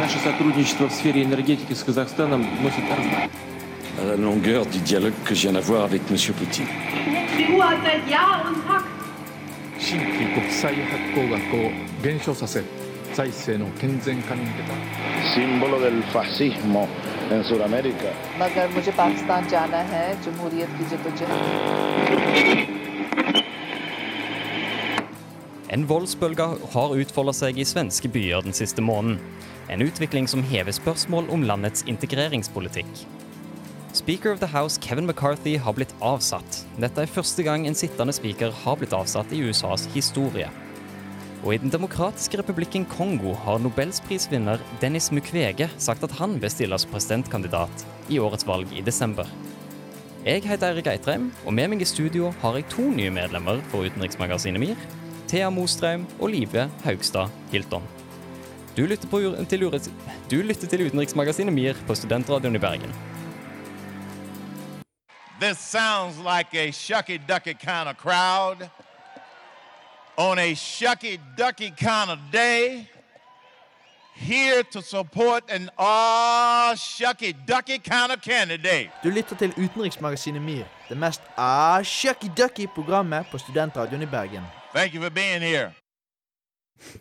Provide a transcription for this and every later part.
Наше сотрудничество в сфере энергетики с Казахстаном носит à la longueur du dialogue que je viens d'avoir avec M. Poutine. Símbolo del fascismo en Sudamérica. En voldsbølge har utfolda seg i svenske byer den siste måneden. En utvikling som hever spørsmål om landets integreringspolitikk. Speaker of the House Kevin McCarthy har blitt avsatt. Dette er første gang en sittende speaker har blitt avsatt i USAs historie. Og i Den demokratiske republikken Kongo har nobelsprisvinner Dennis Mukwege sagt at han vil stille som presidentkandidat i årets valg i desember. Jeg heter Eirik Eitreim, og med meg i studio har jeg to nye medlemmer for utenriksmagasinet MIR. Thea Mostrøm og Live Haugstad Hilton. Du lytter, på, til, du lytter til utenriksmagasinet MIR på Studentradioen i Bergen. This sounds like a shucky ducky kind of crowd on a shucky ducky kind of day. Here to support an ah shucky ducky kind of candidate. Du lytter til utenriksmagasinet MIR, det mest ah, shucky-ducky-programmet på Studentradioen i Bergen. Thank you for being here.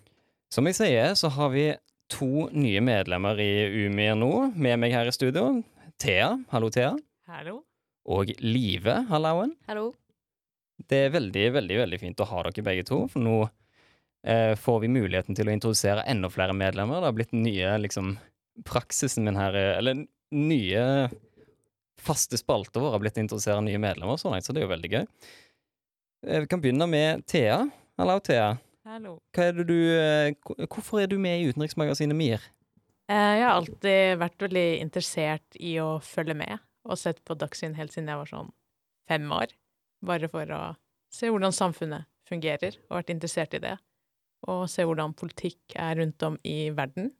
Som jeg sier, så har vi to nye medlemmer i UMIR nå, med meg her i studio. Thea, hallo Thea. Hallo. Og Live, hallauen. Hallo. Det er veldig, veldig veldig fint å ha dere begge to, for nå eh, får vi muligheten til å introdusere enda flere medlemmer. Det har blitt nye, liksom, praksisen min her eh, Eller nye faste spalter våre har blitt å introdusere nye medlemmer, så så det er jo veldig gøy. Eh, vi kan begynne med Thea. Hallo, Thea. Hallo. Er det du, eh, hvorfor er du med i utenriksmagasinet MIR? Eh, Jeg har alltid vært veldig interessert i å følge med, og sett på Dagsrevyen helt siden jeg var sånn fem år. Bare for å se hvordan samfunnet fungerer, og vært interessert i det. Og se hvordan politikk er rundt om i verden.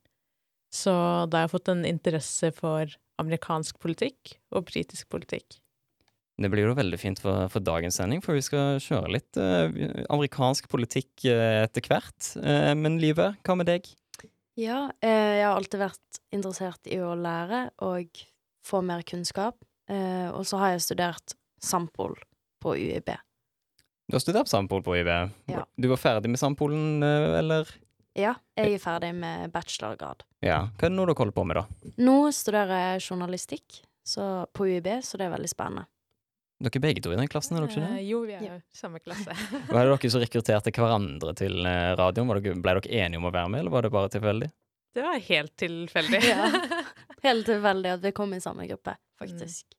Så da har jeg fått en interesse for amerikansk politikk og britisk politikk. Det blir jo veldig fint for, for dagens sending, for vi skal kjøre litt eh, amerikansk politikk eh, etter hvert. Eh, men Live, hva med deg? Ja, eh, jeg har alltid vært interessert i å lære og få mer kunnskap. Eh, og så har jeg studert Sampol på UiB. Du har studert Sampol på UiB? Ja. Du var ferdig med Sampolen, eh, eller? Ja, jeg er ferdig med bachelorgrad. Ja. Hva er det nå du holder på med, da? Nå studerer jeg journalistikk så, på UiB, så det er veldig spennende. Dere er begge to i den klassen, er dere ikke Eh, det? Jo, vi er jo samme klasse. Var det dere som rekrutterte hverandre til eh, radioen? Dere, ble dere enige om å være med, eller var det bare tilfeldig? Det var helt tilfeldig. Ja. Helt tilfeldig at vi kom i samme gruppe, faktisk.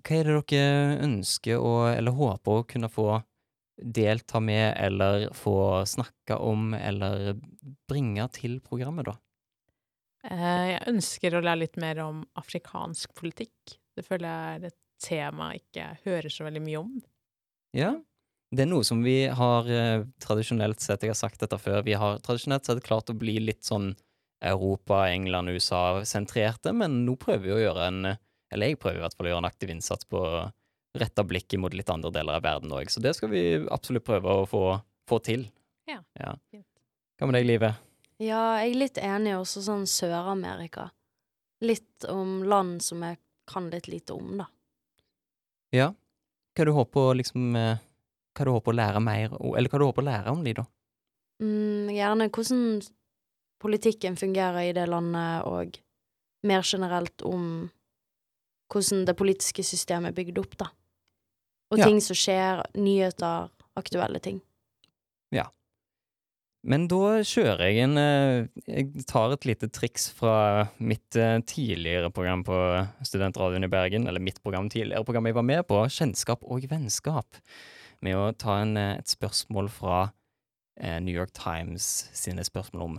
Hva er det dere ønsker å, eller håper å kunne få delta med, eller få snakke om, eller bringe til programmet, da? Eh, Jeg ønsker å lære litt mer om afrikansk politikk. Det føler jeg er et tema ikke hører så veldig mye om. Ja. Det er noe som vi har eh, tradisjonelt sett, jeg har sagt dette før, vi har tradisjonelt sett klart å bli litt sånn Europa, England, USA-sentrerte, men nå prøver vi å gjøre en Eller jeg prøver i hvert fall å gjøre en aktiv innsats på å rette blikket mot litt andre deler av verden òg, så det skal vi absolutt prøve å få, få til. Ja, ja. fint. Hva med deg, Live? Ja, jeg er litt enig også sånn Sør-Amerika. Litt om land som jeg kan litt lite om, da. Ja? Hva du håper liksom eh, Hva du håper å lære mer Eller hva du håper å lære om de, da? Mm, gjerne hvordan politikken fungerer i det landet, og mer generelt om hvordan det politiske systemet er bygd opp, da. Og Ja. ting som skjer, nyheter, aktuelle ting. Ja. Men da kjører jeg en eh, Jeg tar et lite triks fra mitt eh, tidligere program på Studentradioen i Bergen, eller mitt program tidligere program jeg var med på, Kjennskap og vennskap, med å ta en, eh, et spørsmål fra New York Times sine spørsmål om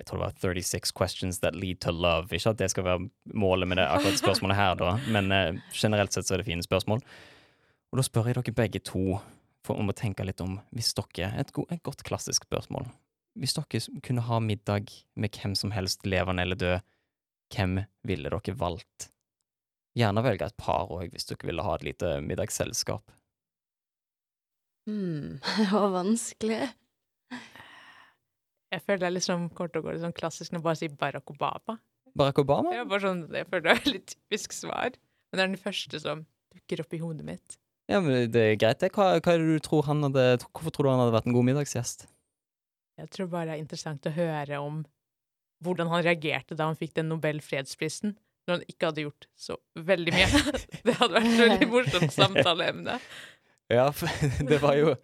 jeg tror det var 36 questions that lead to love. Ikke at det skal være målet med det akkurat spørsmålet her, da, men generelt sett så er det fine spørsmål. Og da spør jeg dere begge to for, om å tenke litt om hvis dere Et, go, et godt klassisk spørsmål. Hvis dere kunne ha middag med hvem som helst, levende eller død, hvem ville dere valgt? Gjerne velge et par òg, hvis dere ville ha et lite middagsselskap. Hmm, det var vanskelig. Jeg føler jeg liksom kommer til å gå litt sånn klassisk når jeg bare sier Barack Obama. Barack Obama? Ja, bare sånn, jeg føler det er et litt typisk svar. Men det er den første som dukker opp i hodet mitt. Ja, men det er greit, det. Hva, hva du tror han hadde Hvorfor tror du han hadde vært en god middagsgjest? Jeg tror bare det er interessant å høre om hvordan han reagerte da han fikk den Nobel fredsprisen, når han ikke hadde gjort så veldig mye. det hadde vært et veldig morsomt samtaleemne. Ja, det var jo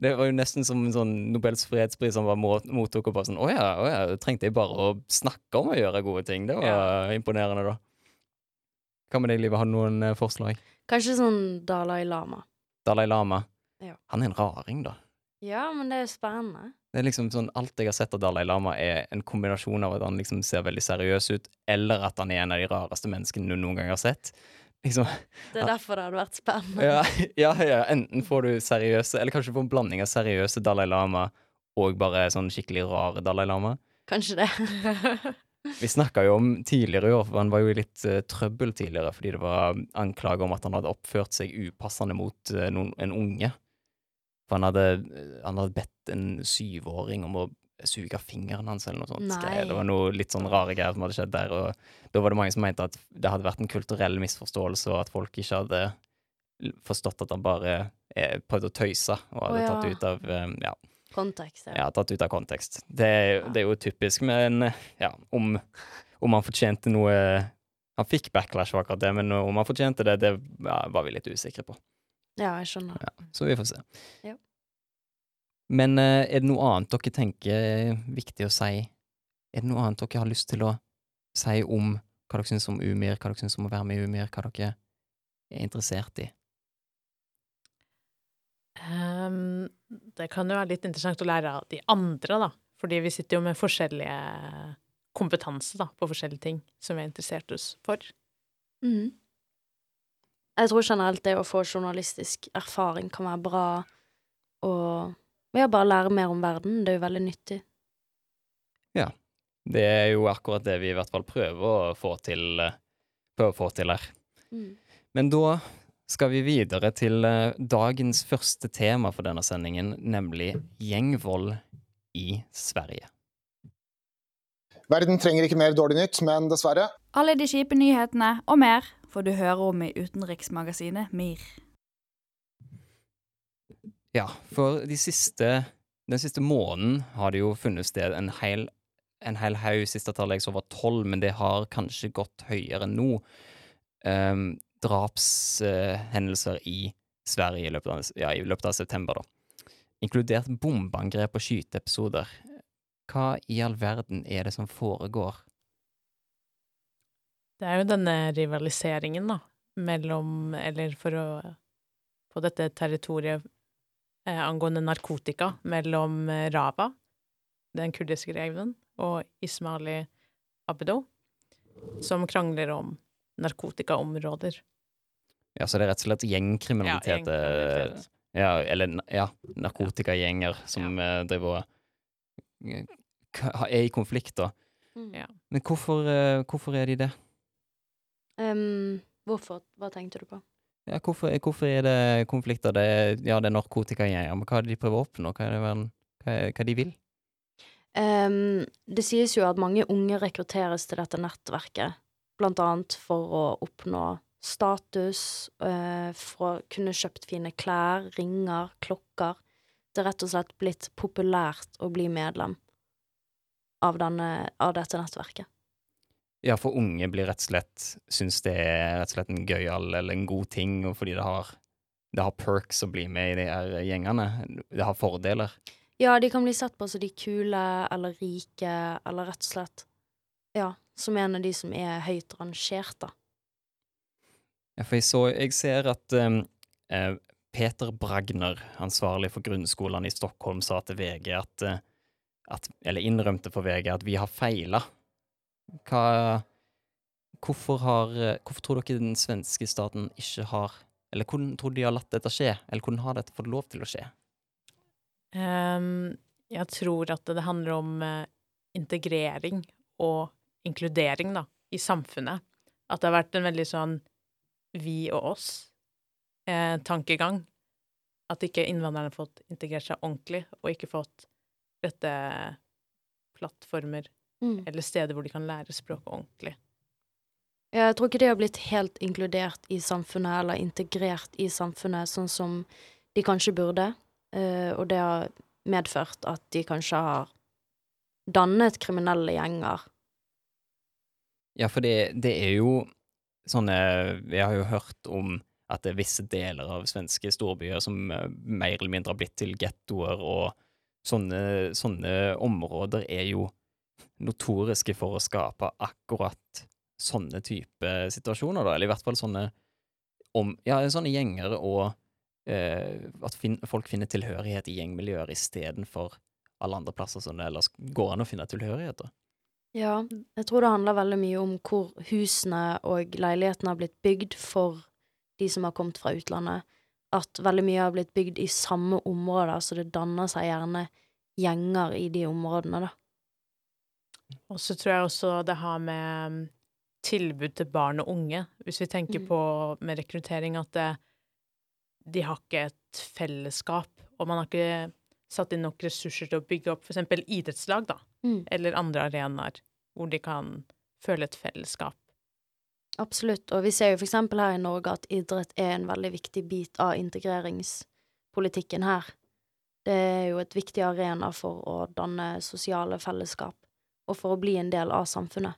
det var jo nesten som en sånn Nobels fredspris han var mottok og bare sånn Å ja, å ja, trengte jeg bare å snakke om å gjøre gode ting. Det var imponerende, da. Hva med deg, Live? Har du noen eh, forslag? Kanskje sånn Dalai Lama. Dalai Lama. Ja. Han er en raring, da. Ja, men det er jo spennende. Det er liksom sånn, Alt jeg har sett av Dalai Lama, er en kombinasjon av at han liksom ser veldig seriøs ut, eller at han er en av de rareste menneskene du noen gang har sett. Liksom, Det er derfor det hadde vært spennende. ja, ja, ja, enten får du seriøse, eller kanskje får en blanding av seriøse Dalai Lama og bare sånn skikkelig rare Dalai Lama. Kanskje det. Vi snakka jo om tidligere i år, for han var jo i litt uh, trøbbel tidligere fordi det var anklager om at han hadde oppført seg upassende mot uh, noen, en unge. For han hadde, han hadde bedt en syvåring om å suge fingeren hans, eller noe sånt. Nei. Det var noe litt sånn rare greier som hadde skjedd der, og da var det mange som mente at det hadde vært en kulturell misforståelse, og at folk ikke hadde forstått at han bare eh, prøvde å tøyse, og hadde oh, ja. tatt ut av um, ja, Kontekst. ja, tatt ut av kontekst. Det, er- det er jo typisk, men ja, om, om han fortjente noe Han fikk backlash for akkurat det, men om han fortjente det, det ja, var vi litt usikre på. Ja, jeg skjønner. Så vi får se. Ja. Men eh, er det noe annet dere tenker er viktig å si? Er det noe annet dere har lyst til å si om hva dere syns om Umir, hva dere syns om å være med i Umir, hva dere er interessert i? Ehm, det kan jo være litt interessant å lære av de andre, da. Fordi vi sitter jo med forskjellige kompetanse da, på forskjellige ting som vi er interessert oss for. Mm. Jeg tror generelt det å få journalistisk erfaring kan være bra, og ja, bare lære mer om verden. Det er jo veldig nyttig. Ja. Det er jo akkurat det vi i hvert fall prøver å få til, eh, prøver å få til her. Mm. Men da skal vi videre til eh, dagens første tema for denne sendingen, nemlig gjengvold i Sverige. Verden trenger ikke mer dårlig nytt, men dessverre. Alle de kjipe nyhetene og mer får du høre om i utenriksmagasinet MIR. Ja, for de siste, den siste måneden har det jo funnet sted en hel, en hel haug, siste tallet jeg så var tolv, men det har kanskje gått høyere nå, um, drapshendelser i Sverige i løpet, av, ja, i løpet av september, da. Inkludert bombeangrep og skyteepisoder. Hva i all verden er det som foregår? Det er jo denne rivaliseringen, da, mellom Eller for å På dette territoriet eh, angående narkotika mellom eh, Rava, den kurdiske greven, og Ismaili Abedo, som krangler om narkotikaområder. Ja, så det er rett og slett gjengkriminalitet? Ja, gjengkriminalitet. eh, Ja, eller ja, narkotikagjenger som eh, driver og eh, er i konflikt, da. Mm. Ja. Men hvorfor, hvorfor er de det? Um, hvorfor? Hva tenkte du på? Ja, hvorfor, hvorfor er det konflikter? Det er, ja, det er narkotikagjenger, men hva er det de prøver å oppnå? Hva er det hva, er, hva de vil? Um, det sies jo at mange unge rekrutteres til dette nettverket, blant annet for å oppnå status, eh, for å kunne kjøpt fine klær, ringer, klokker. Det er rett og slett blitt populært å bli medlem av, denne, av dette nettverket. Ja, for unge blir rett og slett syns det er rett og slett en gøyal eller en god ting, og fordi det har, det har perks å bli med i de her gjengene. Det har fordeler. Ja, de kan bli sett på som de kule eller rike, eller rett og slett Ja, som en av de som er høyt rangert, da. Ja, for jeg, så, jeg ser at um, eh, Peter Bragner, ansvarlig for grunnskolen i Stockholm, sa til VG at, eh, at Eller innrømte for VG at vi har feila. Hva hvorfor, har, hvorfor tror dere den svenske staten ikke har Eller hvordan tror de har latt dette skje? Eller hvordan har dette fått lov til å skje? Um, jeg tror at det handler om eh, integrering og inkludering, da, i samfunnet. At det har vært en veldig sånn vi og oss-tankegang. at ikke innvandrerne har fått integrert seg ordentlig, og ikke fått dette plattformer Mm. eller steder hvor de kan lære språket ordentlig. Jeg tror ikke de har blitt helt inkludert i samfunnet, eller integrert i samfunnet, sånn som de kanskje burde. Eh, og det har medført at de kanskje har dannet kriminelle gjenger. Ja, for det, det er jo sånne Vi har jo hørt om at det er visse deler av svenske storbyer som eh, mer eller mindre har blitt til gettoer, og sånne, sånne områder er jo notoriske for å skape akkurat sånne type situasjoner, da, eller i hvert fall sånne om, ja, sånne gjenger, og eh, at fin, folk finner tilhørighet i gjengmiljøer istedenfor alle andre plasser som det ellers går an å finne tilhørighet. da. Ja, jeg tror det handler veldig mye om hvor husene og leilighetene har blitt bygd for de som har kommet fra utlandet. At veldig mye har blitt bygd i samme områder, så det danner seg gjerne gjenger i de områdene, da. Og så tror jeg også det har med mm, tilbud til barn og unge, hvis vi tenker Mm. på med rekruttering, at det, de har ikke et fellesskap, og man har ikke satt inn nok ressurser til å bygge opp eksempel idrettslag, da, Mm. eller andre arenaer hvor de kan føle et fellesskap. Absolutt, og vi ser jo for eksempel her i Norge at idrett er en veldig viktig bit av integreringspolitikken her. Det er jo et viktig arena for å danne sosiale fellesskap, og for å bli en del av samfunnet.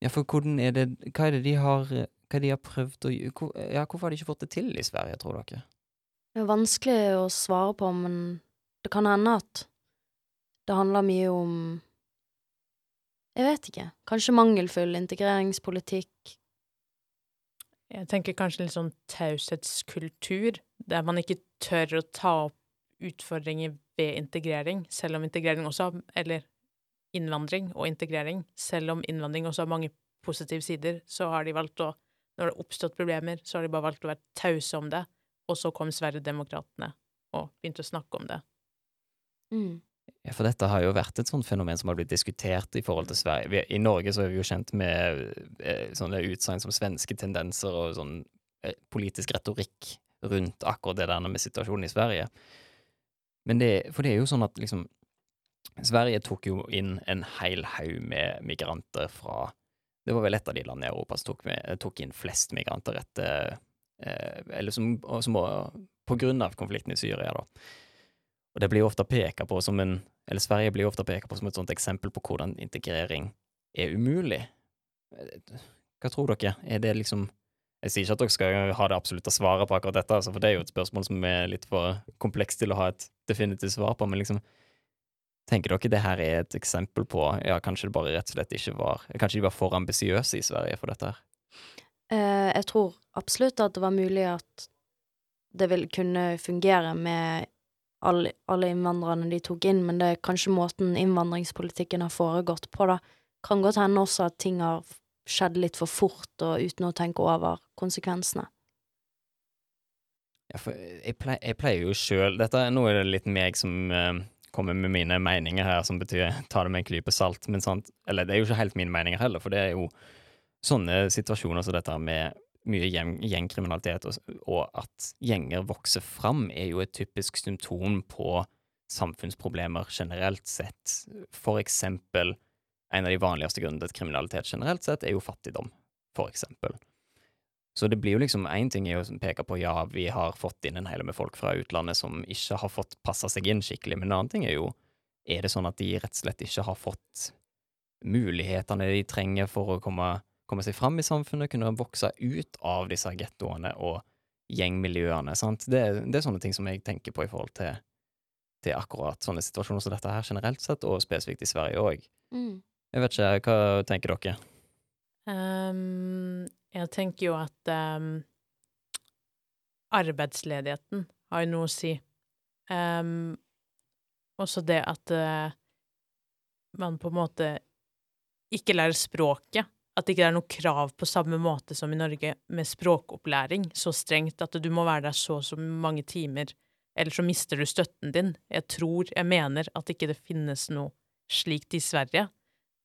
Ja, for hvordan er det Hva er det de har Hva de har prøvd å gjøre Ja, hvorfor har de ikke fått det til i Sverige, tror dere? Det er vanskelig å svare på, men det kan hende at det handler mye om Jeg vet ikke. Kanskje mangelfull integreringspolitikk. Jeg tenker kanskje litt sånn taushetskultur, der man ikke tør å ta opp utfordringer ved integrering, selv om integrering også Eller innvandring og integrering. Selv om innvandring også har mange positive sider, så har de valgt å Når det har oppstått problemer, så har de bare valgt å være tause om det, og så kom Sverigedemokraterna og begynte å snakke om det. Mm. Ja, for dette har jo vært et sånt fenomen som har blitt diskutert i forhold til Sverige. Vi, I Norge så er vi jo kjent med eh, sånne utsagn som svenske tendenser og sånn eh, politisk retorikk rundt akkurat det der med situasjonen i Sverige. Men det, for det er jo sånn at liksom Sverige tok jo inn en hel haug med migranter fra Det var vel et av de landene i Europa som tok, med, tok inn flest migranter etter eh, Eller som, som på grunn av konflikten i Syria, da. Og det blir ofte peka på som en Eller Sverige blir ofte peka på som et sånt eksempel på hvordan integrering er umulig. Hva tror dere? Er det liksom Jeg sier ikke at dere skal ha det absolutte svaret på akkurat dette, altså, for det er jo et spørsmål som er litt for komplekst til å ha et definitivt svar på, men liksom Tenker dere det her er et eksempel på Ja, kanskje det bare rett og slett ikke var Kanskje de var for ambisiøse i Sverige for dette her? Eh, jeg tror absolutt at det var mulig at det vil kunne fungere med alle, alle innvandrerne de tok inn, men det er kanskje måten innvandringspolitikken har foregått på, da. Kan godt hende også at ting har skjedd litt for fort og uten å tenke over konsekvensene. Ja, for jeg pleier, jeg pleier jo sjøl Nå er det litt meg som eh, kommer med mine meninger her, som betyr ta det med en klype salt, men sant Eller det er jo ikke helt mine meninger heller, for det er jo sånne situasjoner som dette med mye gjeng, gjengkriminalitet, og, og at gjenger vokser fram, er jo et typisk symptom på samfunnsproblemer generelt sett. For eksempel, en av de vanligste grunnene til kriminalitet generelt sett er jo fattigdom, for eksempel. Så det blir jo liksom én ting er å peke på ja, vi har fått inn en hel med folk fra utlandet som ikke har fått passa seg inn skikkelig, men en annen ting er jo er det sånn at de rett og slett ikke har fått mulighetene de trenger for å komme, komme seg fram i samfunnet, kunne vokse ut av disse gettoene og gjengmiljøene, sant. Det, det er sånne ting som jeg tenker på i forhold til, til akkurat sånne situasjoner som dette her generelt sett, og spesifikt i Sverige òg. Mm. Jeg vet ikke, hva tenker dere? Um, jeg tenker jo at um, arbeidsledigheten har jo noe å si. Um, også det at uh, man på en måte ikke lærer språket. At det ikke er noe krav på samme måte som i Norge med språkopplæring, så strengt at du må være der så og så mange timer, eller så mister du støtten din. Jeg tror, jeg mener at ikke det finnes noe slikt i Sverige.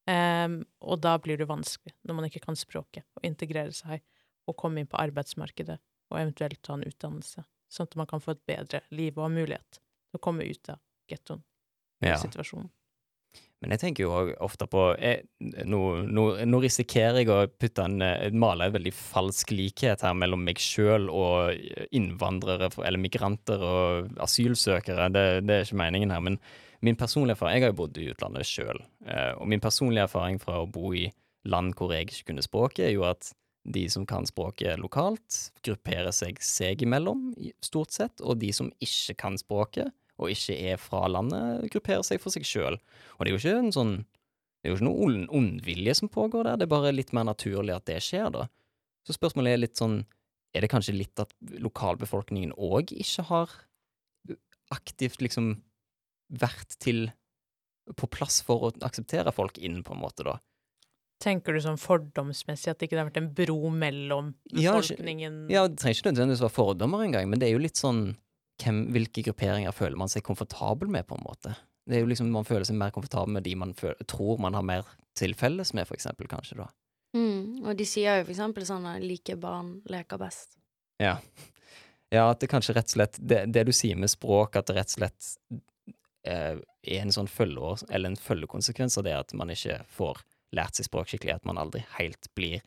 Um, og da blir det vanskelig, når man ikke kan språket, å integrere seg og komme inn på arbeidsmarkedet og eventuelt ta en utdannelse, sånn at man kan få et bedre liv og ha mulighet til å komme ut av gettoen Ja. situasjonen. Men jeg tenker jo ofte på jeg, nå, nå, nå risikerer jeg å putte en, eh, male en veldig falsk likhet her mellom meg sjøl og innvandrere, eller migranter og asylsøkere. Det, det, er ikke meningen her. Men min personlige erfaring Jeg har jo bodd i utlandet sjøl, eh, og min personlige erfaring fra å bo i land hvor jeg ikke kunne språket, er jo at de som kan språket lokalt, grupperer seg seg imellom, stort sett, og de som ikke kan språket, og ikke er fra landet, grupperer seg for seg sjøl. Og det er jo ikke en sånn Det er jo ikke noe ondvilje som pågår der, det er bare litt mer naturlig at det skjer, da. Så spørsmålet er litt sånn Er det kanskje litt at lokalbefolkningen òg ikke har aktivt liksom vært til på plass for å akseptere folk inn, på en måte, da? Tenker du sånn fordomsmessig at det ikke har vært en bro mellom befolkningen Ja, ja det trenger ikke nødvendigvis være fordommer engang, men det er jo litt sånn hvem, hvilke grupperinger føler man seg komfortabel med, på en måte. Det er jo liksom, Man føler seg mer komfortabel med de man føler, tror man har mer til felles med, for eksempel, kanskje, da. Mm, og de sier jo for eksempel sånn at like barn leker best. Ja. Ja, at det kanskje rett og slett Det, det du sier med språk, at det rett og slett eh, er en sånn følgeår, eller en følgekonsekvens av det at man ikke får lært seg språk skikkelig, at man aldri helt blir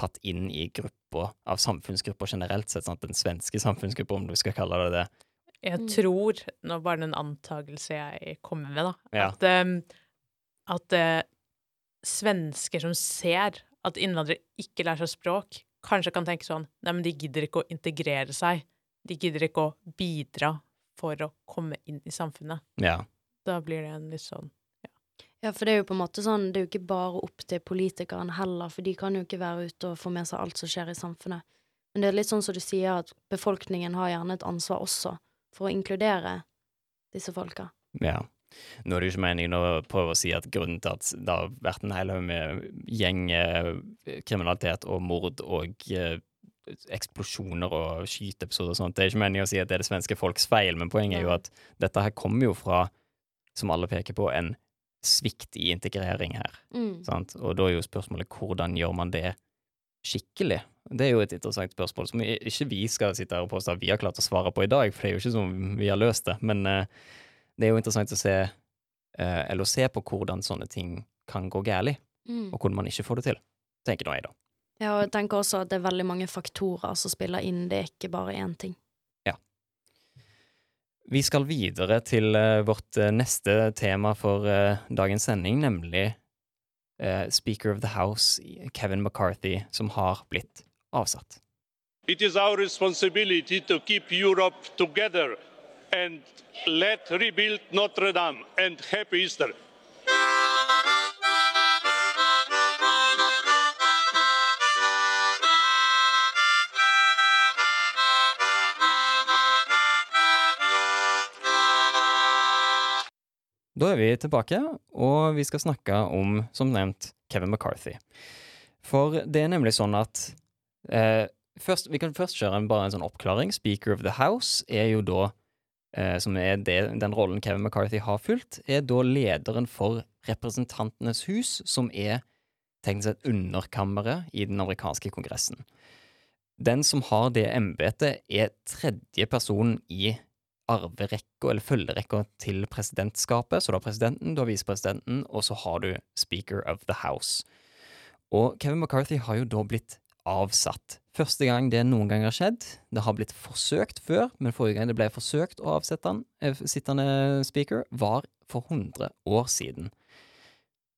tatt inn i grupper av samfunnsgrupper generelt sett, sånn den svenske samfunnsgruppa, om du skal kalle det det. Jeg tror, nå bare en antakelse jeg kommer med, da, ja. at, um, at uh, svensker som ser at innvandrere ikke lærer seg språk, kanskje kan tenke sånn Nei, men de gidder ikke å integrere seg. De gidder ikke å bidra for å komme inn i samfunnet. Ja. Da blir det en litt sånn ja, for det er jo på en måte sånn, det er jo ikke bare opp til politikerne heller, for de kan jo ikke være ute og få med seg alt som skjer i samfunnet. Men det er litt sånn som du sier, at befolkningen har gjerne et ansvar også for å inkludere disse folka. Ja. Nå er det jo ikke meningen å prøve å si at grunnen til at det har vært en hel haug med gjengkriminalitet og mord og eh, eksplosjoner og skyteepisoder og sånt, det er ikke meningen å si at det er det svenske folks feil, men poenget er jo at dette her kommer jo fra, som alle peker på, en svikt i integrering her. Mm. Og da er jo spørsmålet hvordan gjør man det skikkelig? Det er jo et interessant spørsmål som ikke vi skal sitte her og påstå at vi har klart å svare på i dag, for det er jo ikke sånn vi har løst det. Men uh, det er jo interessant å se, uh, eller å se på hvordan sånne ting kan gå galt, mm. og hvordan man ikke får det til. Tenker nå jeg, da. Ja, og jeg tenker også at det er veldig mange faktorer som spiller inn, det er ikke bare én ting. Vi skal videre til uh, vårt uh, neste tema for uh, dagens sending, nemlig Speaker of the House, Kevin McCarthy, som har blitt avsatt. It is our responsibility to keep Europe together and let rebuild Notre Dame and happy Easter. Da er vi tilbake, og vi skal snakke om, som nevnt, Kevin McCarthy. For det er nemlig sånn at eh, først, Vi kan først kjøre en, bare en sånn oppklaring. Speaker of the House er jo da, eh, som er det, den rollen Kevin McCarthy har fulgt, er da lederen for Representantenes hus, som er tenkt sett underkammeret i den amerikanske kongressen. Den som har det embetet, er tredje person i arverekka, eller følgerekka, til presidentskapet. Så du har presidenten, du har visepresidenten, og så har du Speaker of the House. Og Kevin McCarthy har jo da blitt avsatt. Første gang det noen gang har skjedd. Det har blitt forsøkt før, men forrige gang det ble forsøkt å avsette han, eh, sittende speaker, var for 100 år siden.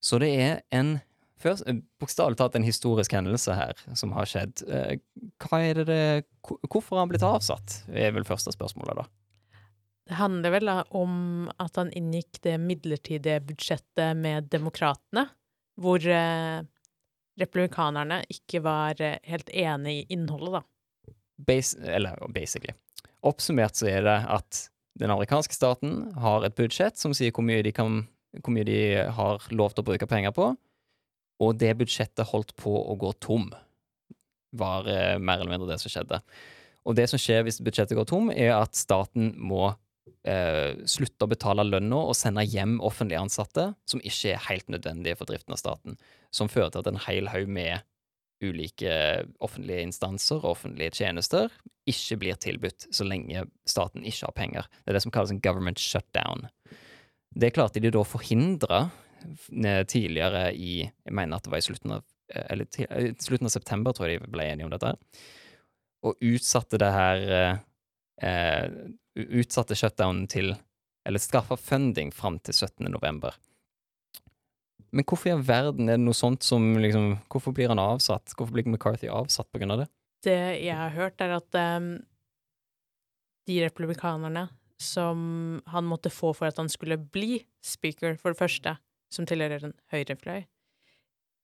Så det er en først, eh, bokstavelig talt en historisk hendelse her som har skjedd. Eh, hva er det, det Hvorfor har han blitt avsatt, er vel første spørsmålet, da. Det handler vel om at han inngikk det midlertidige budsjettet med demokratene, hvor eh, republikanerne ikke var eh, helt enig i innholdet, da. Bas eller basically. Oppsummert så er det at den amerikanske staten har et budsjett som sier hvor mye de, kan, hvor mye de har lov til å bruke penger på, og det budsjettet holdt på å gå tom, var eh, mer eller mindre det som skjedde. Og det som skjer hvis budsjettet går tom, er at staten må eh, slutte å betale lønna og sende hjem offentlige ansatte som ikke er helt nødvendige for driften av staten, som fører til at en hel haug med ulike offentlige instanser og offentlige tjenester ikke blir tilbudt så lenge staten ikke har penger. Det er det som kalles en government shutdown. Det klarte de da å forhindre tidligere i Jeg mener at det var i slutten av eh, Eller til, eh, slutten av september, tror jeg de ble enige om dette. Og utsatte det her eh, eh, Utsatte shutdownen til Eller skaffa funding fram til 17. november. Men hvorfor i verden er det noe sånt som liksom Hvorfor blir han avsatt? Hvorfor blir McCarthy avsatt på grunn av det? Det jeg har hørt, er at um, de republikanerne som han måtte få for at han skulle bli speaker, for det første, som tilhører en høyrefløy,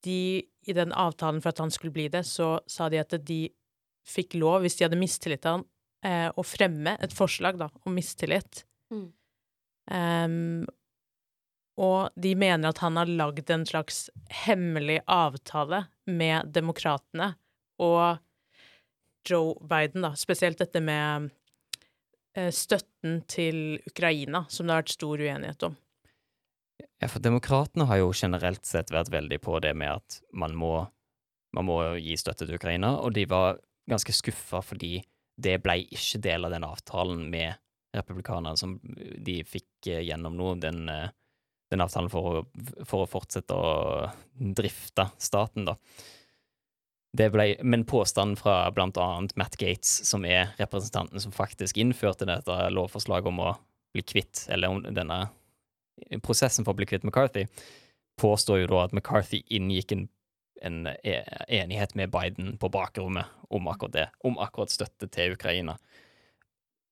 de, i den avtalen for at han skulle bli det, så sa de at de fikk lov, hvis de hadde mistillit til han, eh, å fremme et forslag, da, om mistillit. Mm. Um, og de mener at han har lagd en slags hemmelig avtale med demokratene og Joe Biden, da, spesielt dette med eh, støtten til Ukraina, som det har vært stor uenighet om. Ja, for demokratene har jo generelt sett vært veldig på det med at man må, man må gi støtte til Ukraina, og de var ganske skuffa fordi det ble ikke del av den avtalen med republikanerne som de fikk eh, gjennom nå, den, eh, den avtalen for å, for å fortsette å drifte staten, da. Ble, men påstanden fra blant annet Matt Gates, som er representanten som faktisk innførte dette lovforslaget om å bli kvitt, eller om denne prosessen for å bli kvitt McCarthy, påstår jo da at McCarthy inngikk en, en e- enighet med Biden på bakrommet om akkurat det, om akkurat støtte til Ukraina.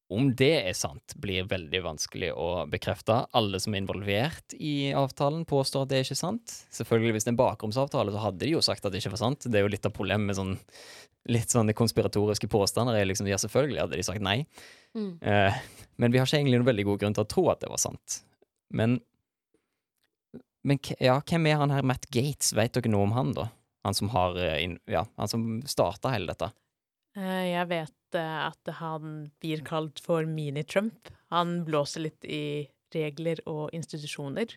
Om det er sant, blir veldig vanskelig å bekrefte. Alle som er involvert i avtalen, påstår at det er ikke sant. Selvfølgelig, hvis det er en bakromsavtale, så hadde de jo sagt at det ikke var sant. Det er jo litt av problemet med sånn litt sånne konspiratoriske påstander. er liksom, Ja, selvfølgelig hadde de sagt nei. Mm. Eh, men vi har ikke egentlig noen veldig god grunn til å tro at det var sant. Men, men ja, hvem er han her Matt Gates? Vet dere noe om han, da? Han som har eh, Ja, han som starta hele dette. Eh, Jeg vet eh, at han blir kalt for mini-Trump. Han blåser litt i regler og institusjoner.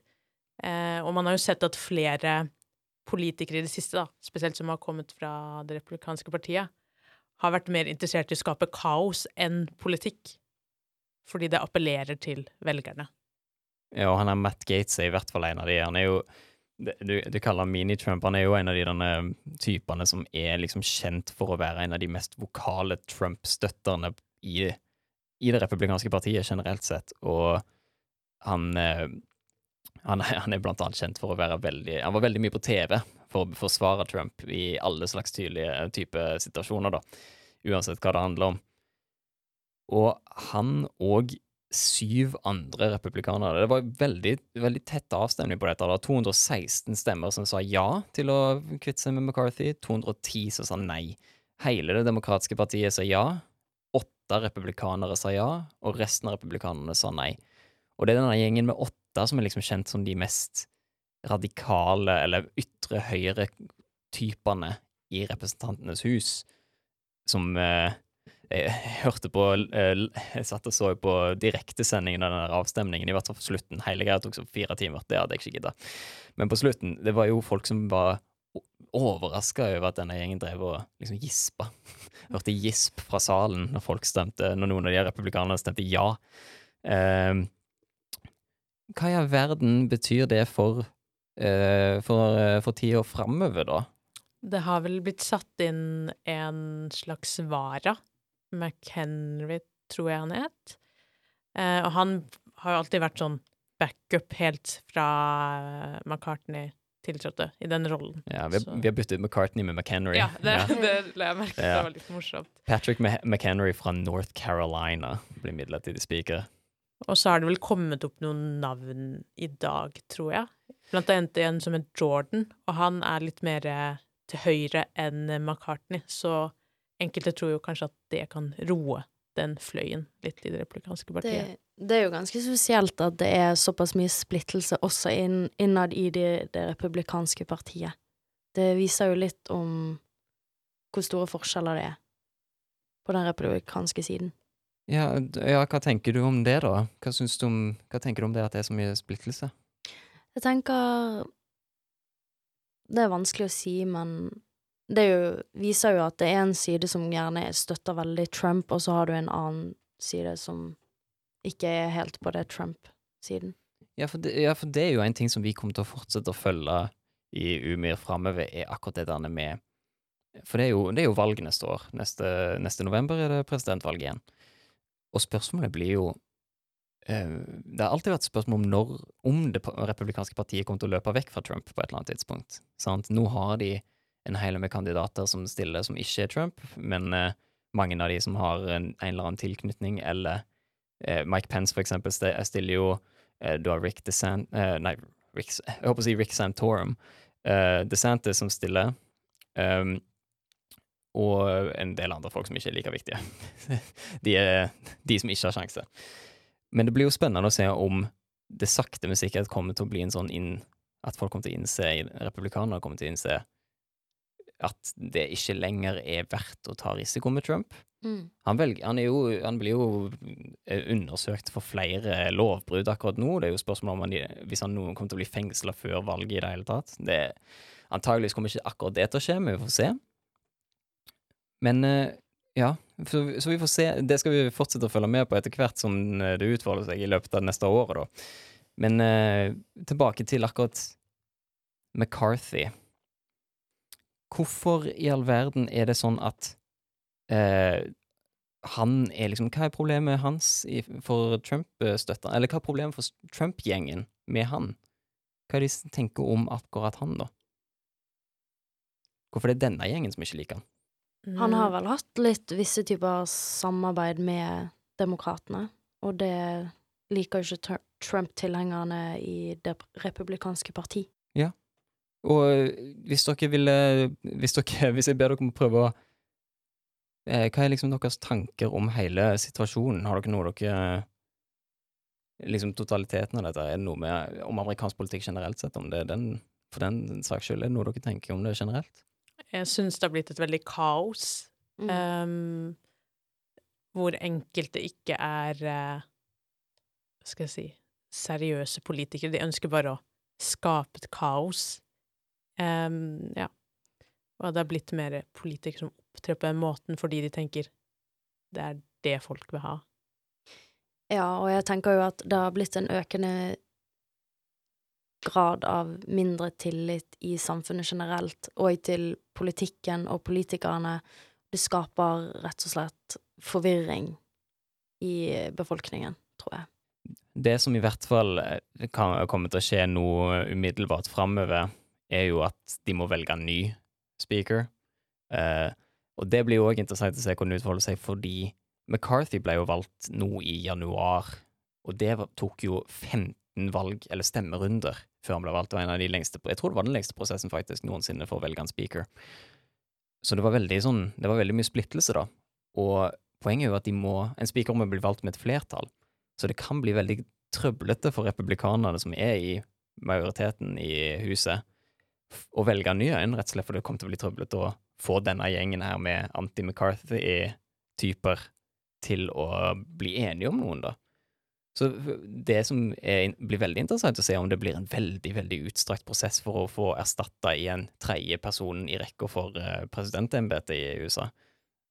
Og man har jo sett at flere politikere i det siste, da, spesielt som har kommet fra det republikanske partiet, har vært mer interessert i å skape kaos enn politikk. Fordi det appellerer til velgerne. Ja, han er Matt Gates er i hvert fall en av de. Han er jo du, du kaller han mini-Trump. Han er jo en av de denne typene som er liksom kjent for å være en av de mest vokale Trump-støtterne i, i det republikanske partiet generelt sett. Og han, eh, han, han er blant annet kjent for å være veldig Han var veldig mye på TV for å forsvare Trump i alle slags tydelige type situasjoner, da. Uansett hva det handler om. Og han og syv andre republikanere. Det var veldig, veldig tett avstemning på dette. Det var 216 stemmer som sa ja til å kvitte seg med McCarthy, 210 som sa nei. Hele det demokratiske partiet sa ja, åtte republikanere sa ja, og resten av republikanerne sa nei. Og det er denne gjengen med åtte som er liksom kjent som de mest radikale, eller ytre høyre-typene i Representantenes hus, som eh, jeg hørte på eh, Jeg satt og så på direktesendingen av den avstemningen, i hvert fall på slutten. Hele greia tok så fire timer. Det hadde jeg ikke gidda. Men på slutten, det var jo folk som var overraska over at denne gjengen drev og liksom gispa. Hørte gisp fra salen når folk stemte, når noen av de republikanerne stemte ja. Eh, hva i all verden betyr det for, eh, for, eh, for tida framover, da? Det har vel blitt satt inn en slags vara. McHenry, tror jeg han het. Eh, og han har jo alltid vært sånn backup helt fra eh, McCartney tiltrådte i den rollen. Ja, vi, har, vi har byttet McCartney med McHenry. Ja, det, det la jeg merke til. Det var litt morsomt. Patrick McHenry fra North Carolina blir midlertidig speaker. Og så har det vel kommet opp noen navn i dag, tror jeg. Blant annet en som het Jordan, og han er litt mer eh, til høyre enn McCartney, så enkelte tror jo kanskje at det kan roe den fløyen litt i det republikanske partiet. Det, det er jo ganske spesielt at det er såpass mye splittelse også inn, innad i det, det republikanske partiet. Det viser jo litt om hvor store forskjeller det er på den republikanske siden. Ja, ja, hva tenker du om det, da? Hva, syns du om, hva tenker du om det at det er så mye splittelse? Jeg tenker Det er vanskelig å si, men det jo, viser jo at det er en side som gjerne støtter veldig Trump, og så har du en annen side som ikke er helt på det Trump-siden. Ja ja, for det er jo en ting som vi kommer til å fortsette å følge i Umir framover, er akkurat det der med For det er, jo, det er jo valg neste år. Neste, neste november er det presidentvalg igjen. Og spørsmålet blir jo eh, Det har alltid vært spørsmål om når om det republikanske partiet kommer til å løpe vekk fra Trump på et eller annet tidspunkt. Sant? Nå har de en hel med kandidater som stiller som ikke er Trump, men eh, mange av de som har en, en eller annen tilknytning, eller eh, Mike Pence, for eksempel, stiller jo eh, Du har Rick DeSant... Eh, nei, Rick, jeg håper å si Rick Santorum. Eh, DeSantis som stiller. Um, og en del andre folk som ikke er like viktige. de er de som ikke har sjanse. Men det blir jo spennende å se om det sakte, men sikkert kommer til å bli en sånn inn At folk kommer til å innse, republikanere kommer til å innse at det ikke lenger er verdt å ta risiko med Trump. Mm. Han, velger, han, jo, han blir jo eh, undersøkt for flere lovbrudd akkurat nå. Det er jo spørsmål om han, hvis han noen kommer til å bli fengsla før valget i det hele tatt. Det, antageligvis kommer ikke akkurat det til å skje, men vi får se. Men eh, ja, så, så vi får se. Det skal vi fortsette å følge med på etter hvert som eh, det utfolder seg i løpet av neste året, da. Men tilbake til akkurat McCarthy. Hvorfor i all verden er det sånn at eh, han er liksom Hva er problemet hans i, for Trump-støtta? Eller hva er problemet for Trump-gjengen med han? Hva er det de tenker om akkurat han, da? Hvorfor det er denne gjengen som ikke liker han? Han har vel hatt litt visse typer samarbeid med demokratene, og det liker jo ikke Trump-tilhengerne i det republikanske parti. Ja. Og eh, hvis dere ville Hvis, dere, hvis jeg ber dere om å prøve å eh, Hva er liksom deres tanker om hele situasjonen? Har dere noe dere Liksom totaliteten av dette, er det noe med om amerikansk politikk generelt sett? Om det er den, for den saks skyld, er det noe dere tenker om det generelt? Jeg syns det har blitt et veldig kaos, Mm. um, hvor enkelte ikke er uh, Hva skal jeg si seriøse politikere. De ønsker bare å skape et kaos. Ehm, ja. Og det har blitt mer politikere som opptrer på den måten fordi de tenker det er det folk vil ha. Ja, og jeg tenker jo at det har blitt en økende grad av mindre tillit i samfunnet generelt, og til politikken og politikerne. Det skaper rett og slett forvirring i befolkningen, tror jeg. Det som i hvert fall kan komme til å skje nå umiddelbart framover, er jo at de må velge en ny speaker. Eh, og det blir jo òg interessant å se hvordan det utfolder seg, fordi McCarthy ble jo valgt nå i januar, og det tok jo 15 valg, eller stemmerunder, før han ble valgt. Det var en av de lengste, jeg tror det var den lengste prosessen faktisk noensinne for å velge en speaker. Så det var veldig sånn, det var veldig mye splittelse, da. Og poenget er jo at de må, en speaker må bli valgt med et flertall. Så det kan bli veldig trøblete for republikanerne som er i majoriteten i huset, å velge nye en, rett og slett, for det kommer til å bli trøblete å få denne gjengen her med anti-McCarthy-typer til å bli enige om noen, da. Så det som er, blir veldig interessant å se, om det blir en veldig, veldig utstrakt prosess for å få erstatta i en tredje person i rekka for eh, presidentembetet i USA.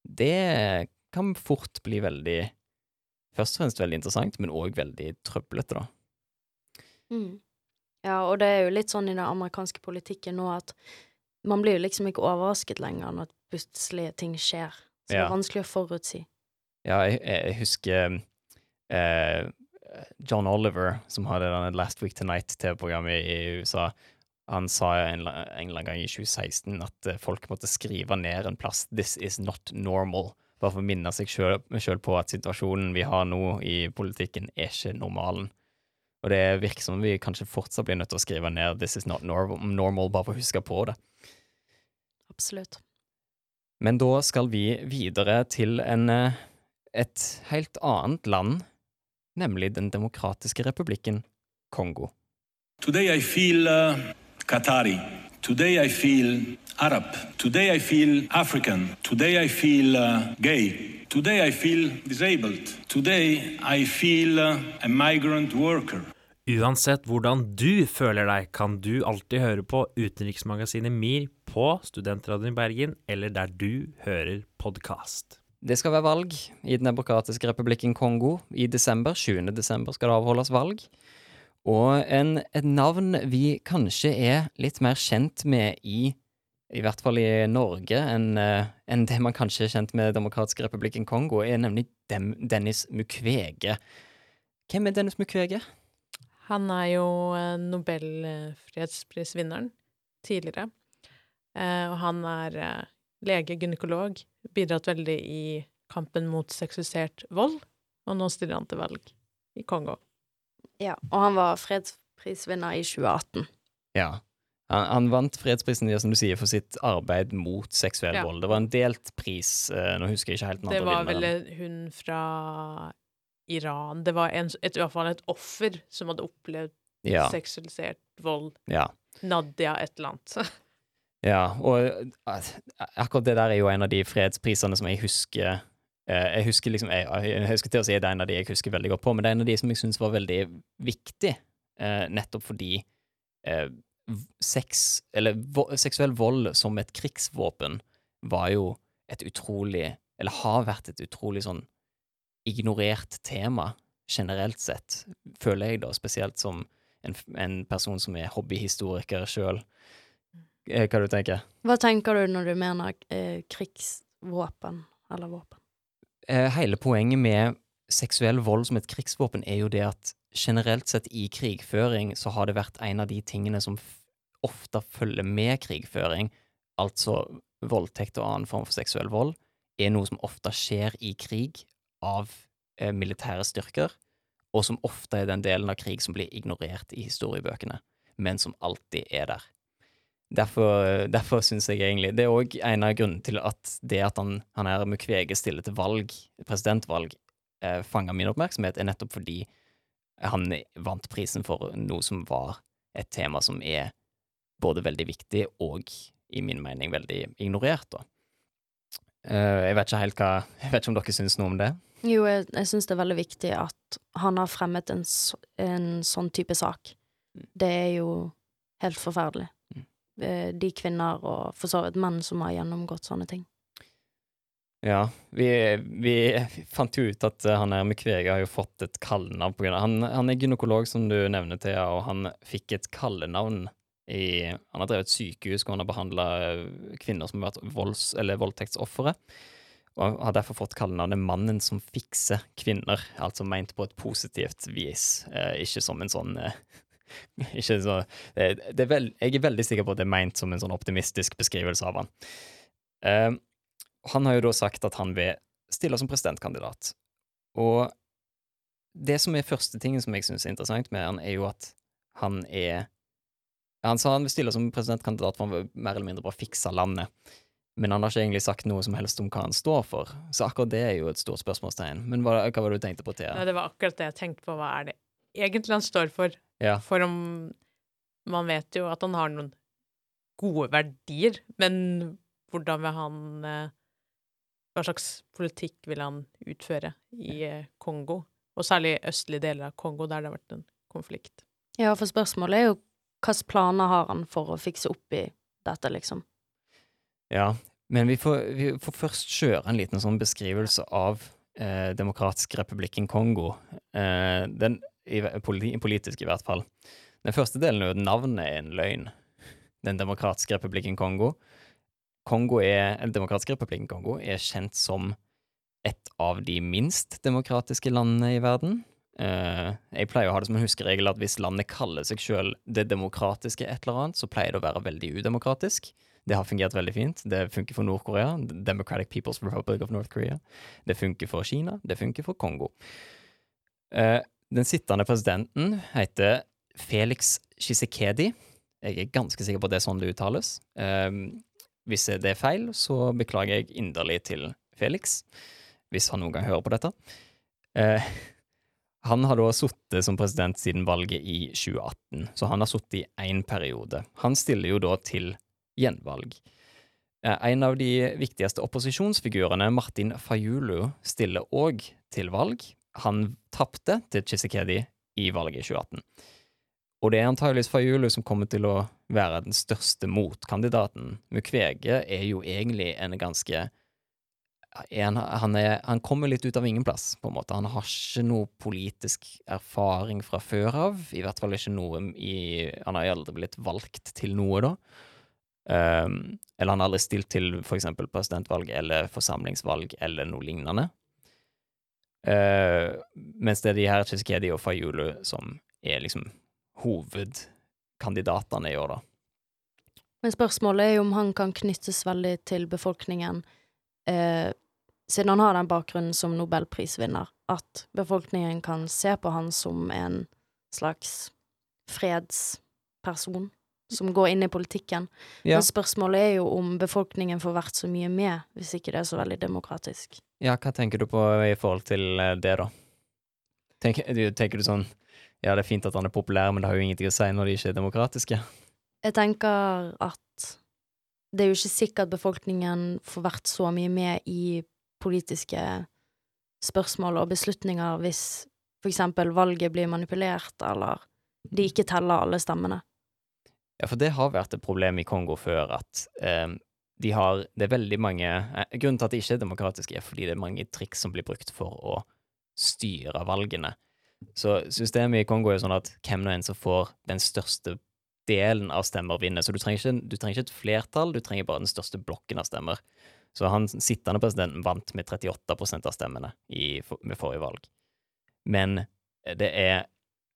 Det kan fort bli veldig Først og fremst veldig interessant, men òg veldig trøblete, da. Mm. Ja, og det er jo litt sånn i den amerikanske politikken nå at man blir jo liksom ikke overrasket lenger når plutselig ting skjer. Så det er vanskelig å forutsi. Ja, jeg, jeg husker eh, John Oliver, som hadde denne Last Week Tonight-TV-programmet i USA. Han sa en, en eller annen gang i 2016 at eh, folk måtte skrive ned en plass 'This is not normal'. Bare for å minne seg sjøl på at situasjonen vi har nå i politikken, er ikke normalen. Og det virker som vi kanskje fortsatt blir nødt til å skrive ned 'This is not normal', normal bare for å huske på det. Absolutt. Men da skal vi videre til en, eh, et helt annet land, nemlig Den demokratiske republikken Kongo. Today I feel uh, Qatari. Today I feel Arab. Today I feel African. Today I feel uh, gay. Today I feel disabled. Today I feel uh, a migrant worker. Uansett hvordan du føler deg, kan du alltid høre på Utenriksmagasinet MIR på Studentradioen i Bergen, eller der du hører podkast. Det skal være valg i Den demokratiske republikken Kongo i desember. 20. desember skal det avholdes valg. Og en, et navn vi kanskje er litt mer kjent med i i hvert fall i Norge, enn en det man kanskje er kjent med Demokratiske republikken Kongo, er nemlig Dem Dennis Mukwege. Hvem er Dennis Mukwege? Han er jo eh, Nobelfredsprisvinneren tidligere. Eh, og han er eh, lege, gynekolog, bidratt veldig i kampen mot seksualisert vold, og nå stiller han til valg i Kongo. Ja, og han var fredsprisvinner i 2018. Ja. Han, han vant fredsprisen ja, som du sier, for sitt arbeid mot seksuell Ja. vold. Det var en delt pris. eh, Nå husker jeg ikke helt den Det var vel hun fra Iran Det var en, et, i hvert fall et offer som hadde opplevd Ja. seksualisert vold. Ja. Nadia et eller annet. Ja, og eh, akkurat det der er jo en av de fredsprisene som jeg husker Jeg husker liksom Jeg, jeg husker til å si det er en av de jeg husker veldig godt på, men det er en av de som jeg syns var veldig viktig, eh, nettopp fordi eh, sex, eller vo seksuell vold som et krigsvåpen, var jo et utrolig Eller har vært et utrolig sånn ignorert tema, generelt sett, føler jeg da, spesielt som en, en person som er hobbyhistoriker sjøl. Hva du tenker Hva tenker du når du mener eh, krigsvåpen, eller våpen? Eh, Hele poenget med seksuell vold som et krigsvåpen er jo det at generelt sett i krigføring så har det vært en av de tingene som ofte følger med krigføring, altså voldtekt og annen form for seksuell vold, er noe som ofte skjer i krig av eh, militære styrker, og som ofte er den delen av krig som blir ignorert i historiebøkene, men som alltid er der. Derfor, derfor syns jeg egentlig Det er òg en av grunnene til at det at han, han her Mukwege stiller til valg, presidentvalg, eh, fanger min oppmerksomhet, er nettopp fordi han vant prisen for noe som var et tema som er både veldig viktig og, i min mening, veldig ignorert, da. Eh, jeg vet ikke helt hva Jeg vet ikke om dere syns noe om det? Jo, jeg, jeg syns det er veldig viktig at han har fremmet en, en sånn type sak. Det er jo helt forferdelig. Eh, De kvinner, og for så vidt menn, som har gjennomgått sånne ting. Ja, vi, vi fant jo ut at eh, han her Mukwege har jo fått et kallenavn pga. han, han er gynekolog, som du nevner, Thea, og han fikk et kallenavn i Han har drevet sykehus hvor han har behandla kvinner som har vært volds, eller voldtektsofre. Og har derfor fått kallenavnet 'Mannen som fikser kvinner', altså ment på et positivt vis, eh, ikke som en sånn eh, ikke så, det, er vel, Jeg er veldig sikker på at det er meint som en sånn optimistisk beskrivelse av han. Eh, han har jo da sagt at han vil stille som presidentkandidat. Og det som er første tingen som jeg syns er interessant med han, er jo at han er Han sa han vil stille som presidentkandidat for han vil mer eller mindre bare fikse landet. Men han har ikke egentlig sagt noe som helst om hva han står for. Så akkurat det er jo et stort spørsmålstegn. Men hva, hva var det du tenkte på, Thea? Det var akkurat det jeg tenkte på. Hva er det egentlig han står for? Ja. For om Man vet jo at han har noen gode verdier, men hvordan vil han eh, Hva slags politikk vil han utføre i eh, Kongo? Og særlig i østlige deler av Kongo, der det har vært en konflikt. Ja, for spørsmålet er jo hvilke planer har han for å fikse opp i dette, liksom? Ja, men vi får, vi får først kjøre en liten sånn beskrivelse av eh, Demokratisk republikken Kongo. Eh, den, politisk, i hvert fall. Den første delen er jo at navnet er en løgn. Den demokratiske republikken Kongo. Kongo er, den Demokratiske republikken Kongo er kjent som et av de minst demokratiske landene i verden. Uh, jeg pleier å ha det som en huskeregel at hvis landet kaller seg sjøl det demokratiske et eller annet, så pleier det å være veldig udemokratisk. Det har fungert veldig fint. Det funker for Nord-Korea. Democratic People's Republic of North Korea. Det funker for Kina. Det funker for Kongo. Eh, den sittende presidenten heter Felix Shisekedi. Jeg er ganske sikker på at det er sånn det uttales. Um, hvis det er feil, så beklager jeg inderlig til Felix, hvis han noen gang hører på dette. Uh, han har da sittet som president siden valget i 2018, så han har sittet i én periode. Han stiller jo da til gjenvalg. Eh, En av de viktigste opposisjonsfigurene, Martin Fayulu, stiller òg til valg. Han tapte til Chisekedi i valget i 2018. Og det er antageligvis Fayulu som kommer til å være den største motkandidaten. Mukwege er jo egentlig en ganske en, han, er, han kommer litt ut av ingen plass, på en måte. Han har ikke noe politisk erfaring fra før av. I hvert fall ikke noe i Han har aldri blitt valgt til noe, da. Um, eller han har aldri stilt til eksempel presidentvalg eller forsamlingsvalg eller noe lignende. Uh, mens det er de her Chiskedi og Fayulu som er liksom hovedkandidatene i år, da. Men spørsmålet er jo om han kan knyttes veldig til befolkningen, uh, siden han har den bakgrunnen som nobelprisvinner, at befolkningen kan se på han som en slags fredsperson som går inn i politikken. Ja. Men spørsmålet er jo om befolkningen får vært så mye med, hvis ikke det er så veldig demokratisk. Ja, hva tenker du på i forhold til eh, det, da? Tenker du, tenker du sånn Ja, det er fint at han er populær, men det har jo ingenting å si når de ikke er demokratiske? Jeg tenker at det er jo ikke sikkert befolkningen får vært så mye med i politiske spørsmål og beslutninger hvis for eksempel valget blir manipulert, eller de ikke teller alle stemmene. Ja, for det har vært et problem i Kongo før at eh, de har Det er veldig mange eh, Grunnen til at det ikke er demokratisk, er fordi det er mange triks som blir brukt for å styre valgene. Så systemet i Kongo er jo sånn at hvem nå enn som får den største delen av stemmer, vinner. Så du trenger, ikke, du trenger ikke et flertall, du trenger bare den største blokken av stemmer. Så han sittende presidenten vant med 38% av stemmene i, med forrige valg. Men det er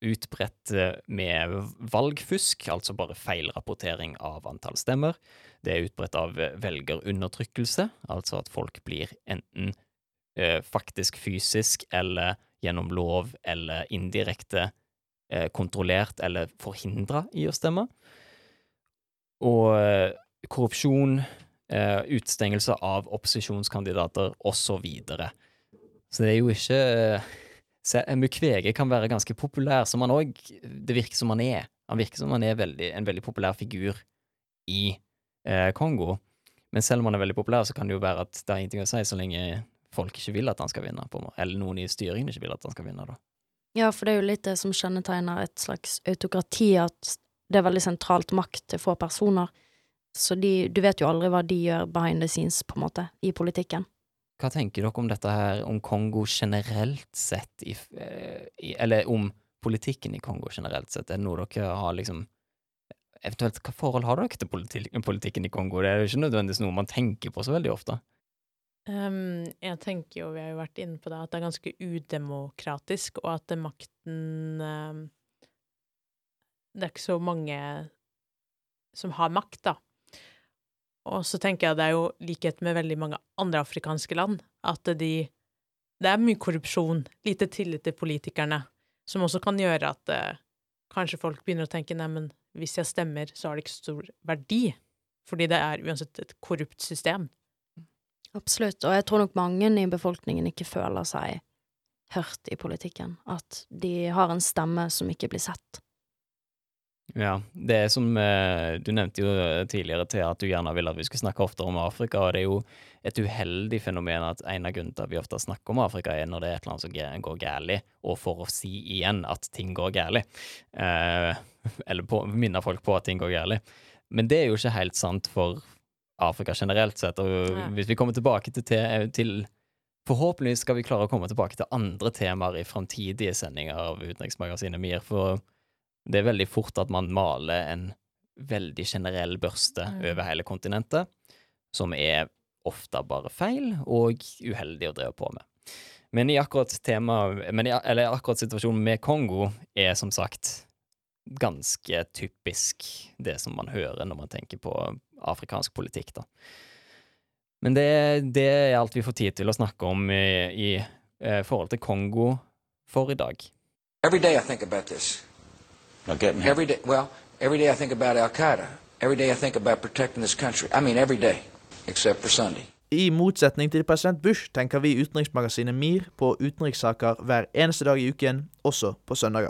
utbredt eh, med valgfusk, altså bare feilrapportering av antall stemmer. Det er utbredt av velgerundertrykkelse, altså at folk blir enten eh, faktisk fysisk eller gjennom lov eller indirekte eh, kontrollert eller forhindra i å stemme. Og eh, korrupsjon, eh, utstengelse av opposisjonskandidater osv. Så, videre. så det er jo ikke eh, Mukwege kan være ganske populær, som han òg Det virker som han er. Han virker som han er veldig, en veldig populær figur i eh, Kongo. Men selv om han er veldig populær, så kan det jo være at det er ingenting å si så lenge folk ikke vil at han skal vinne, på, eller noen i styringen ikke vil at han skal vinne, da. Ja, for det er jo litt det som kjennetegner et slags autokrati, at det er veldig sentralt makt til få personer. Så de, du vet jo aldri hva de gjør behind the scenes, på en måte, i politikken. Hva tenker dere om dette her, om Kongo generelt sett, i, i, eller om politikken i Kongo generelt sett? Er det noe dere har liksom Eventuelt, hva forhold har dere til politi politikken i Kongo? Det er jo ikke nødvendigvis noe man tenker på så veldig ofte. Um, jeg tenker jo, vi har jo vært inne på det, at det er ganske udemokratisk, og at makten um, Det er ikke så mange som har makt, da. Og så tenker jeg det er jo likhet med veldig mange andre afrikanske land, at de Det er mye korrupsjon, lite tillit til politikerne, som også kan gjøre at eh, kanskje folk begynner å tenke neimen, hvis jeg stemmer, så har det ikke stor verdi, fordi det er uansett et korrupt system. Absolutt, og jeg tror nok mange i befolkningen ikke føler seg hørt i politikken. At de har en stemme som ikke blir sett. Ja, det er som eh, Du nevnte jo tidligere til at du gjerne vil at vi skulle snakke oftere om Afrika, og det er jo et uheldig fenomen at en av grunnene til at vi ofte snakker om Afrika, er når det er et eller annet som går galt, og for å si igjen at ting går galt. Eh, eller på, minne folk på at ting går galt. Men det er jo ikke helt sant for Afrika generelt sett. Og hvis vi kommer tilbake til, til, Forhåpentligvis skal vi klare å komme tilbake til andre temaer i framtidige sendinger av Utenriksmagasinet MIR, for det er veldig fort at man maler en veldig generell børste mm. over hele kontinentet, som er ofte bare feil og uheldig å drive på med. Men i akkurat tema, men i, eller akkurat situasjonen med Kongo er som sagt ganske typisk det som man hører når man tenker på afrikansk politikk, da. Men det, det er alt vi får tid til å snakke om i, i eh, forhold til Kongo for i dag. Every day I think about this. Now get me. Every day, well, every day I think about Al Qaeda. Every day I think about protecting this country. I mean every day, except for Sunday. I motsetning til president Bush tenker vi i utenriksmagasinet MIR på utenrikssaker hver eneste dag i uken, også på søndager.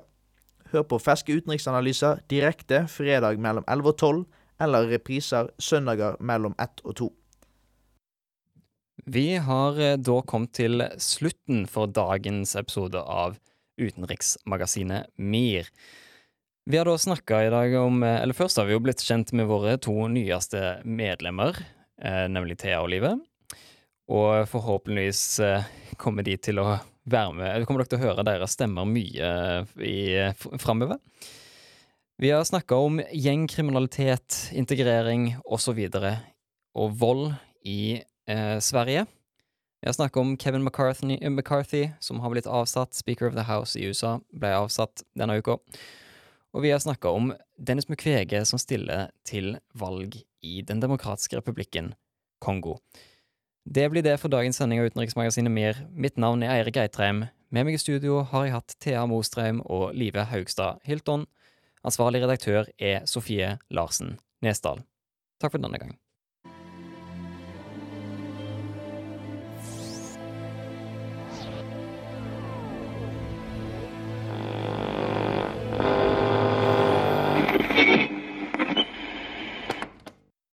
Hør på ferske utenriksanalyser direkte fredag mellom 11 og 12 eller repriser søndager mellom 1 og 2. Vi har eh, da kommet til slutten for dagens episode av utenriksmagasinet MIR. Vi har da snakka i dag om eh, Eller først har vi jo blitt kjent med våre to nyeste medlemmer, eh, nemlig Thea og Live. Og forhåpentligvis eh, kommer de til å være med kommer dere til å høre deres stemmer mye framover. Vi har snakka om gjengkriminalitet, integrering osv. Og, og vold i eh, Sverige. Vi har snakka om Kevin McCarthy, McCarthy, som har blitt avsatt. Speaker of the House i USA ble avsatt denne uka. Og vi har snakka om Dennis Mukwege som stiller til valg i Den demokratiske republikken Kongo. Det blir det for dagens sending av Utenriksmagasinet MIR. Mitt navn er Eirik Eitrheim. Med meg i studio har jeg hatt Thea Mostreim og Live Haugstad Hilton. Ansvarlig redaktør er Sofie Larsen Nesdal. Takk for denne gang.